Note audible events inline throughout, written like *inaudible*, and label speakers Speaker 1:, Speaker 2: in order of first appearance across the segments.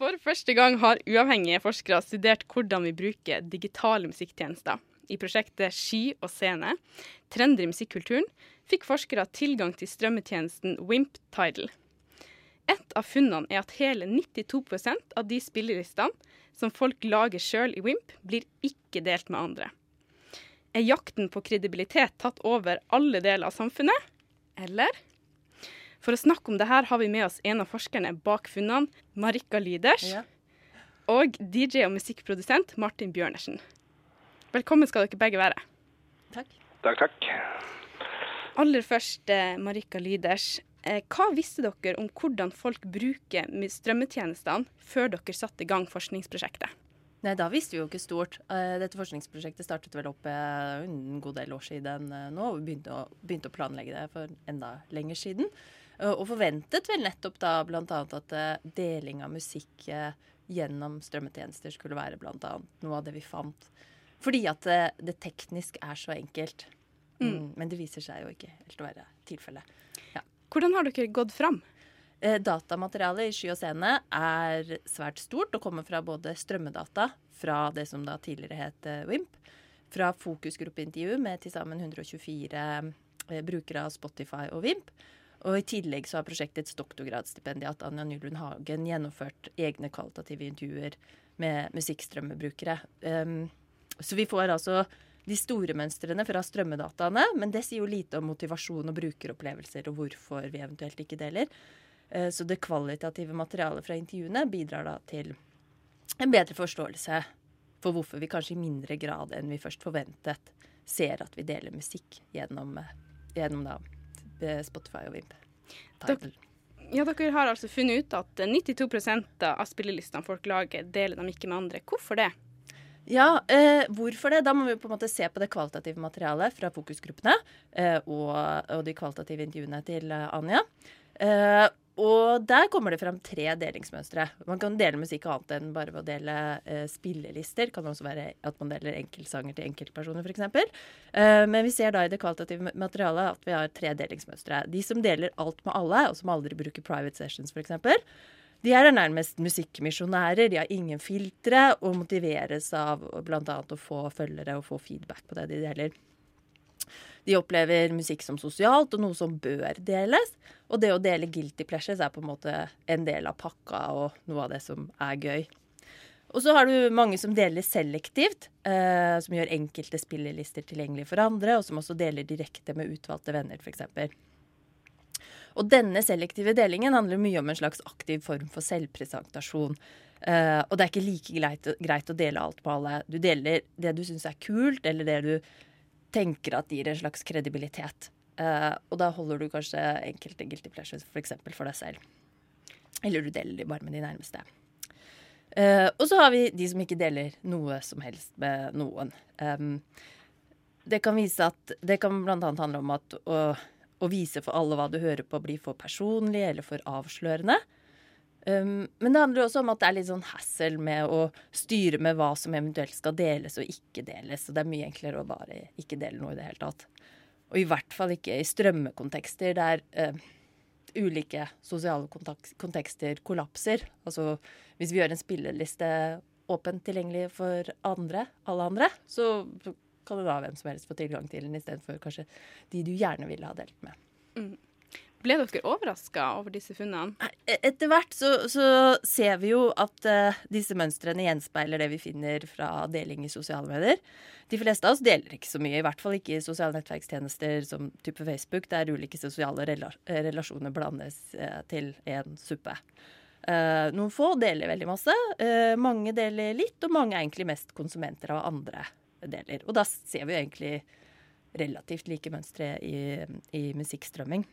Speaker 1: For første gang har uavhengige forskere studert hvordan vi bruker digitale musikktjenester. I prosjektet Sky og scene, trender i musikkulturen, fikk forskere tilgang til strømmetjenesten Wimp Tidal. Et av funnene er at hele 92% av de spillelistene som folk lager sjøl i Wimp, blir ikke delt med andre. Er jakten på kredibilitet tatt over alle deler av samfunnet, eller? For å snakke om det her har vi med oss en av forskerne bak funnene, Marika Lyders,
Speaker 2: Ja.
Speaker 1: og DJ og musikkprodusent Martin Bjørnersen. Velkommen skal dere begge være.
Speaker 2: Takk.
Speaker 3: Takk, takk.
Speaker 1: Aller først, eh, Marika Lyders. Eh, hva visste dere om hvordan folk bruker strømmetjenestene før dere satte i gang forskningsprosjektet?
Speaker 2: Nei, da visste vi jo ikke stort. Eh, Dette forskningsprosjektet startet vel opp en god del år siden nå. og Vi begynte å, begynte å planlegge det for enda lenger siden. Eh, Og forventet vel nettopp da bl.a. at eh, deling av musikk eh, gjennom strømmetjenester skulle være bl.a. noe av det vi fant. Fordi at det, det teknisk er så enkelt. Mm. Men det viser seg jo ikke helt å være tilfellet.
Speaker 1: Hvordan har dere gått fram?
Speaker 2: Eh, Datamaterialet i Sky og Scene er svært stort og kommer fra både strømmedata fra det som da tidligere het WIMP, fra fokusgruppeintervju med til sammen 124 eh, brukere av Spotify og WIMP. Og I tillegg så har prosjektets doktorgradsstipendiat Anja Nylund Hagen gjennomført egne kvalitative intervjuer med musikkstrømmebrukere. Um, så vi får altså de store mønstrene fra strømmedataene, men det sier jo lite om motivasjon og brukeropplevelser og hvorfor vi eventuelt ikke deler. Eh, Så det kvalitative materialet fra intervjuene bidrar da til en bedre forståelse for hvorfor vi kanskje i mindre grad enn vi først forventet ser at vi deler musikk gjennom, eh, gjennom da Spotify og Vimp. Title.
Speaker 1: Ja, Dere har altså funnet ut at eh, 92 av spillelistene folk lager, deler de ikke med andre. Hvorfor det?
Speaker 2: Ja, eh, hvorfor det? Da må vi på en måte se på det kvalitative materialet fra fokusgruppene eh, og, og de kvalitative intervjuene til eh, Anja. Eh, og der kommer det frem tre delingsmønstre. Man kan dele musikk annet enn bare ved å dele eh, spillelister. Kan også være at man deler enkeltsanger til enkeltpersoner, f.eks. Eh, men vi ser da i det kvalitative materialet at vi har tre delingsmønstre. De som deler alt med alle, og som aldri bruker private sessions, f.eks. De er nærmest musikkmisjonærer, de har ingen filtre og motiveres av bl.a. å få følgere og få feedback på det de deler. De opplever musikk som sosialt og noe som bør deles. Og det å dele guilty pleasures er på en måte en del av pakka og noe av det som er gøy. Og så har du mange som deler selektivt, eh, som gjør enkelte spillelister tilgjengelig for andre, og som også deler direkte med utvalgte venner, f.eks. Og denne selektive delingen handler mye om en slags aktiv form for selvpresentasjon. Eh, og det er ikke like greit, greit å dele alt på alle. Du deler det du syns er kult, eller det du tenker at gir en slags kredibilitet. Uh, og da holder du kanskje enkelte guilty pleasures for eksempel for deg selv. Eller du deler de bare med de nærmeste. Uh, og så har vi de som ikke deler noe som helst med noen. Um, det kan vise at kan annet handle om at å, å vise for alle hva du hører på, blir for personlig eller for avslørende. Um, men det handler også om at det er litt sånn hassle med å styre med hva som eventuelt skal deles og ikke deles. Og det er mye enklere å bare ikke dele noe i det hele tatt. Og i hvert fall ikke i strømmekontekster der uh, ulike sosiale kontekster kollapser. Altså hvis vi gjør en spilleliste åpent tilgjengelig for andre, alle andre, så kan det da hvem som helst få tilgang til den istedenfor kanskje de du gjerne ville ha delt med.
Speaker 1: Ble dere overraska over disse funnene?
Speaker 2: E- Etter hvert så, så ser vi jo at uh, disse mønstrene gjenspeiler det vi finner fra deling i sosiale medier. De fleste av oss deler ikke så mye, i hvert fall ikke i sosiale nettverkstjenester som type Facebook, der ulike sosiale rela eh, relasjoner blandes uh, til en suppe. Uh, noen få deler veldig masse. eh, mange deler litt, og mange er egentlig mest konsumenter av andre deler. Og da ser vi jo egentlig relativt like mønstre i, i musikkstrømming.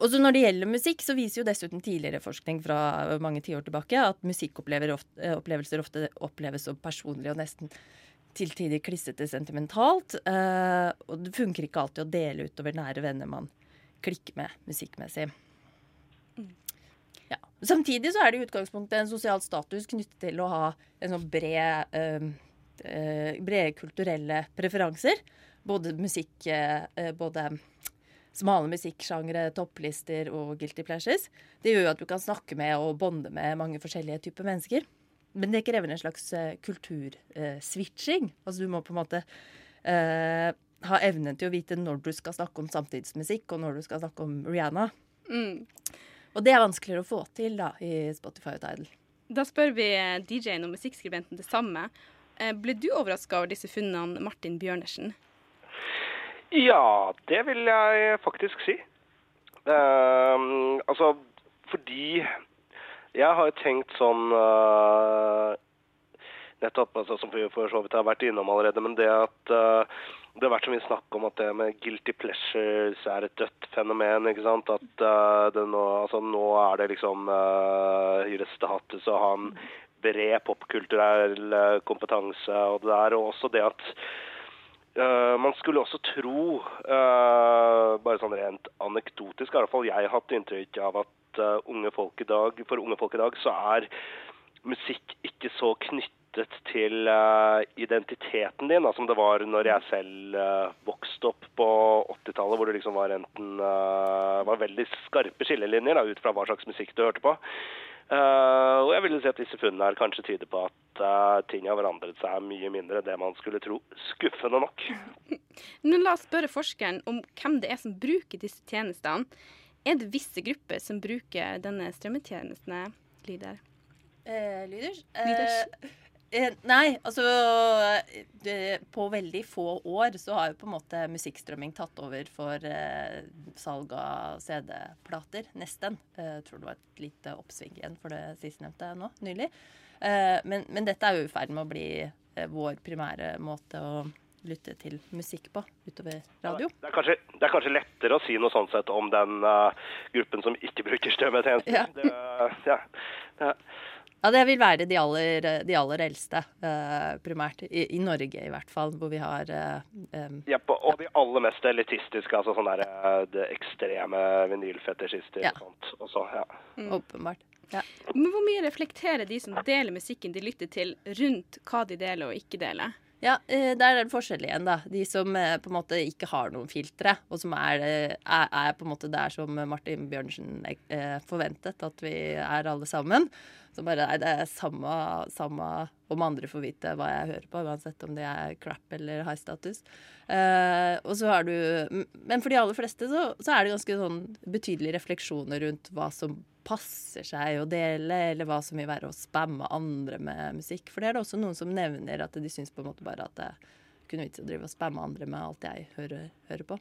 Speaker 2: Og så Når det gjelder musikk, så viser jo dessuten tidligere forskning fra mange tiår tilbake at musikkopplevelser ofte, ofte oppleves som personlige og nesten til tider klissete sentimentalt. Eh, og det funker ikke alltid å dele utover nære venner man klikker med musikkmessig. Ja. Samtidig så er det i utgangspunktet en sosial status knyttet til å ha en sånn bred, eh, eh, brede kulturelle preferanser. Både musikk eh, både smale musikksjangre, topplister og guilty pleasures. Det gjør jo at du kan snakke med og bonde med mange forskjellige typer mennesker. Men det krever en slags uh, kulturswitching. Uh, altså du må på en måte uh, ha evnen til å vite når du skal snakke om samtidsmusikk, og når du skal snakke om Rihanna. Mm. Og det er vanskeligere å få til da i Spotify og Tidal.
Speaker 1: Da spør vi DJ-en og musikkskribenten det samme. Ble du overraska over disse funnene, Martin Bjørnersen?
Speaker 3: Ja, det vil jeg faktisk si. Uh, altså, fordi jeg har tenkt sånn uh, Nettopp, altså, som vi for så vidt har vært innom allerede, men det at uh, det har vært så mye snakk om at det med guilty pleasures er et dødt fenomen. ikke sant? At uh, nå, altså, nå, er det liksom uh, status å ha en bred popkulturell kompetanse og det der. Og også det at Uh, man skulle også tro, uh, bare sånn rent anekdotisk, i hvert fall jeg har hatt inntrykk av at uh, unge folk i dag, for unge folk i dag så er musikk ikke så knyttet til identiteten din da, som det var når jeg selv vokste opp på 80-tallet, hvor det liksom var enten var veldig skarpe skillelinjer da, ut fra hva slags musikk du hørte på. Og jeg vil si at disse funnene her kanskje tyder på at uh, ting har forandret seg mye mindre enn det man skulle tro. Skuffende nok. *laughs*
Speaker 1: Men la oss spørre forskeren om hvem det er som bruker disse tjenestene. Er det visse grupper som bruker denne strømmetjenestene, Lyder?
Speaker 2: Eh, Lyders? Eh, Eh, nei, altså det, På veldig få år så har jo på en måte musikkstrømming tatt over for eh, salg av CD-plater. Nesten. Eh, jeg tror det var et lite oppsving igjen for det sistnevnte nå, nylig. Eh, men, men, dette er jo i ferd med å bli eh, vår primære måte å lytte til musikk på utover radio.
Speaker 3: Ja, det, er kanskje, det, er kanskje, lettere å si noe sånn sett om den uh, gruppen som ikke bruker strømmetjenester. Ja. Det, ja, det,
Speaker 2: ja, det vil være de aller, de aller eldste, uh, primært. I, I, Norge i hvert fall, hvor vi har uh,
Speaker 3: um, ja, Og de aller mest elitistiske, altså sånne der, det ekstreme vinylfetisjister ja. og sånt. Også, ja.
Speaker 2: Mm. Åpenbart. Ja.
Speaker 1: Men hvor mye reflekterer de som deler musikken de lytter til, rundt hva de deler og ikke deler?
Speaker 2: Ja, der er det forskjell igjen, da. De som på en måte ikke har noen filtre, og som er, er, er på en måte der som Martin Bjørnsen forventet at vi er alle sammen. Så bare nei, det er samme, samme om andre får vite hva jeg hører på, uansett om det er crap eller high status. Uh, og så har du Men for de aller fleste så, så, er det ganske sånn betydelige refleksjoner rundt hva som passer seg å dele, eller hva som vil være å spamme andre med musikk. For det er det også noen som nevner at de syns på en måte bare at det kunne vits å drive og spamme andre med alt jeg hører, hører på.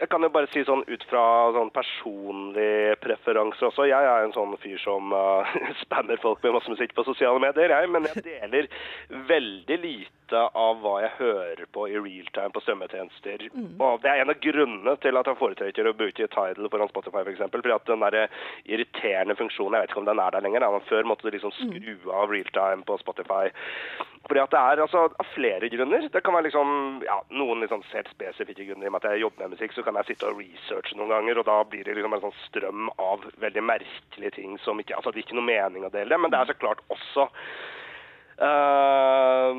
Speaker 3: Jeg kan jo bare si sånn ut fra sånn personlig preferanse også. Jeg er en sånn fyr som uh, *laughs* spammer folk med masse musikk på sosiale medier, jeg. Men jeg deler veldig lite av hva jeg hører på i realtime på strømmetjenester. Mm. Og det er en av grunnene til at jeg foretrekker å bruke Tidal foran Spotify f.eks. For fordi at den der irriterende funksjonen, jeg vet ikke om den er der lenger, men før måtte du liksom mm. skru av realtime på Spotify. Fordi at det er altså av flere grunner. Det kan være liksom, ja, noen liksom helt spesifikke grunner. I og med at jeg jobber med musikk, så kan jeg sitte og researche noen ganger, og da blir det liksom en sånn strøm av veldig merkelige ting som ikke Altså, det er ikke noe mening å dele, men det er så klart også uh,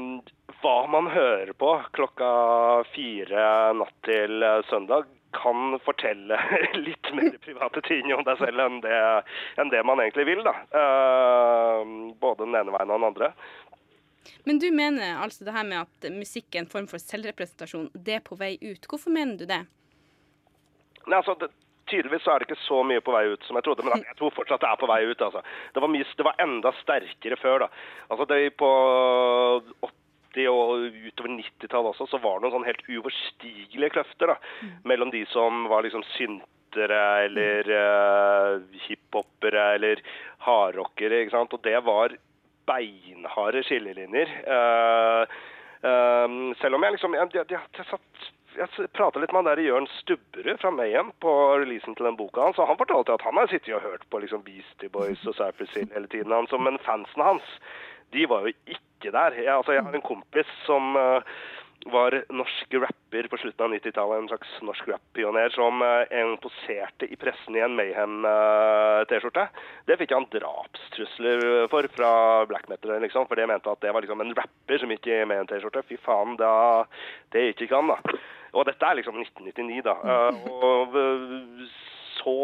Speaker 3: hva man hører på klokka fire natt til søndag kan fortelle *laughs* litt mer private ting om deg selv enn det, enn det man egentlig vil. da. Uh, både den ene veien og den andre.
Speaker 1: Men du mener altså det her med at musikk er en form for selvrepresentasjon, det er på vei ut. Hvorfor mener du det?
Speaker 3: Nei, altså, det, Tydeligvis så er det ikke så mye på vei ut som jeg trodde, men jeg tror fortsatt det er på vei ut. altså. Det var, mye, det var enda sterkere før. da. Altså, det På 80- og utover 90-tallet også, så var det noen sånn helt uoverstigelige kløfter da, mm. mellom de som var liksom syntere eller uh, hiphopere eller hardrockere. ikke sant? Og det var beinharde skillelinjer. Uh, uh, selv om jeg liksom Jeg, jeg, jeg, satt, jeg prata litt med han der Jørn Stubberud fra Mayhem på releasen til den boka hans, og han fortalte at han har sittet og hørt på liksom Beastie Boys og Cypress Hill hele tiden, han, men fansene hans, de var jo ikke der. Jeg, altså, jeg har en kompis som uh, var norsk rapper på slutten av 90-tallet, en slags norsk rap-pioner, som eh, en poserte i pressen i en Mayhem-T-skjorte. Det fikk han drapstrusler for fra black metal, liksom, for de mente at det var liksom en rapper som gikk i Mayhem-T-skjorte. Fy faen, da, det gikk ikke an, da. Og dette er liksom 1999, da. Eh, og eh, så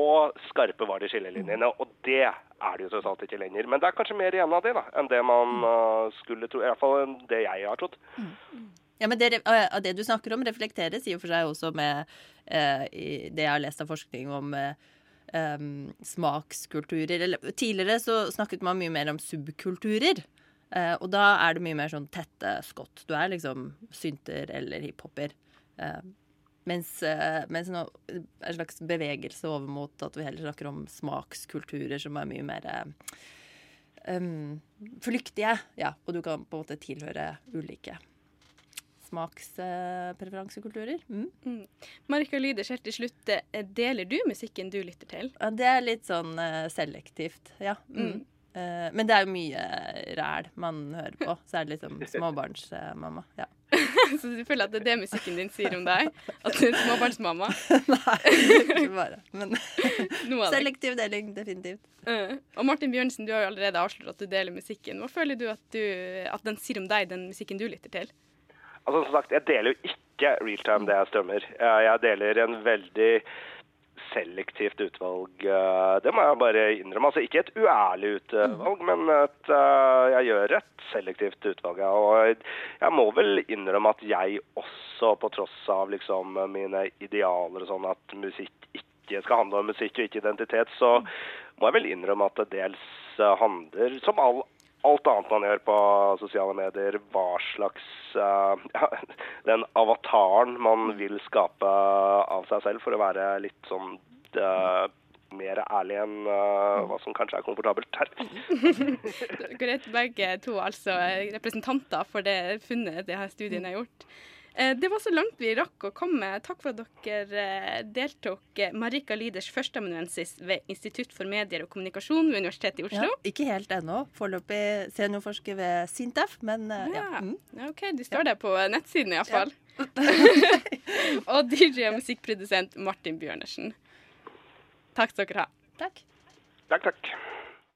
Speaker 3: skarpe var de skillelinjene, og det er det jo tross alt ikke lenger. Men det er kanskje mer igjen av det da, enn det man uh, skulle tro. I hvert fall enn det jeg har trodd.
Speaker 2: Ja, men det, eh, det du snakker om, reflekteres i og for seg også med eh, det jeg har lest av forskning om eh, smakskulturer. Eller, tidligere så snakket man mye mer om subkulturer. Eh, og da er det mye mer sånn tette skott. Du er liksom synter eller hiphoper. Eh, mens, eh, mens nå en slags bevegelse over mot at vi heller snakker om smakskulturer som er mye mer um, flyktige. Ja, og du kan på en måte tilhøre ulike smakspreferansekulturer. Mm.
Speaker 1: Marika Lyders, helt til slutt, eh, deler du musikken du lytter til?
Speaker 2: Ja, det er litt sånn selektivt, ja. Mm. Eh, men det er jo mye ræl man hører på. Så er det liksom *laughs* småbarnsmamma. ja. *laughs*
Speaker 1: Så du føler at det er det musikken din sier om deg? At du er en småbarnsmamma? *laughs*
Speaker 2: Nei, ikke bare. Men
Speaker 1: Noe av det.
Speaker 2: selektiv deling, definitivt.
Speaker 1: Uh, og Martin Bjørnsen, du har jo allerede avslørt at du deler musikken. Hva føler du at, du at den sier om deg, den musikken du lytter til?
Speaker 3: Altså som sagt, Jeg deler jo ikke realtime det jeg strømmer. Jeg jeg deler en veldig selektivt utvalg. eh, Det må jeg bare innrømme. Altså Ikke et uærlig utvalg, men et, eh, jeg gjør et selektivt utvalg. Og jeg må vel innrømme at jeg også, på tross av liksom mine idealer og sånn, at musikk ikke skal handle om musikk og ikke identitet, så må jeg vel innrømme at det dels handler, som all alt annet man gjør på sosiale medier, hva slags eh, *laughs* ja, Den avataren man vil skape av seg selv for å være litt sånn eh, mer ærlig enn uh, hva som kanskje er komfortabelt her. *laughs*
Speaker 1: Dere er begge to altså representanter for det funnet det her studien har gjort. Eh, Det var så langt vi rakk å komme. Takk for at dere eh, deltok. Eh, Marika Lieders førsteamanuensis ved Institutt for medier og kommunikasjon ved Universitetet i
Speaker 2: Ja,
Speaker 1: Oslo.
Speaker 2: ikke helt ennå. Foreløpig seniorforsker ved Sintef, men ja.
Speaker 1: Ja.
Speaker 2: Mm.
Speaker 1: Ja, OK, du står der på nettsiden iallfall. *laughs* *laughs* og DJ og musikkprodusent Martin Bjørnersen. Takk skal dere ha.
Speaker 2: Takk.
Speaker 3: Takk, takk.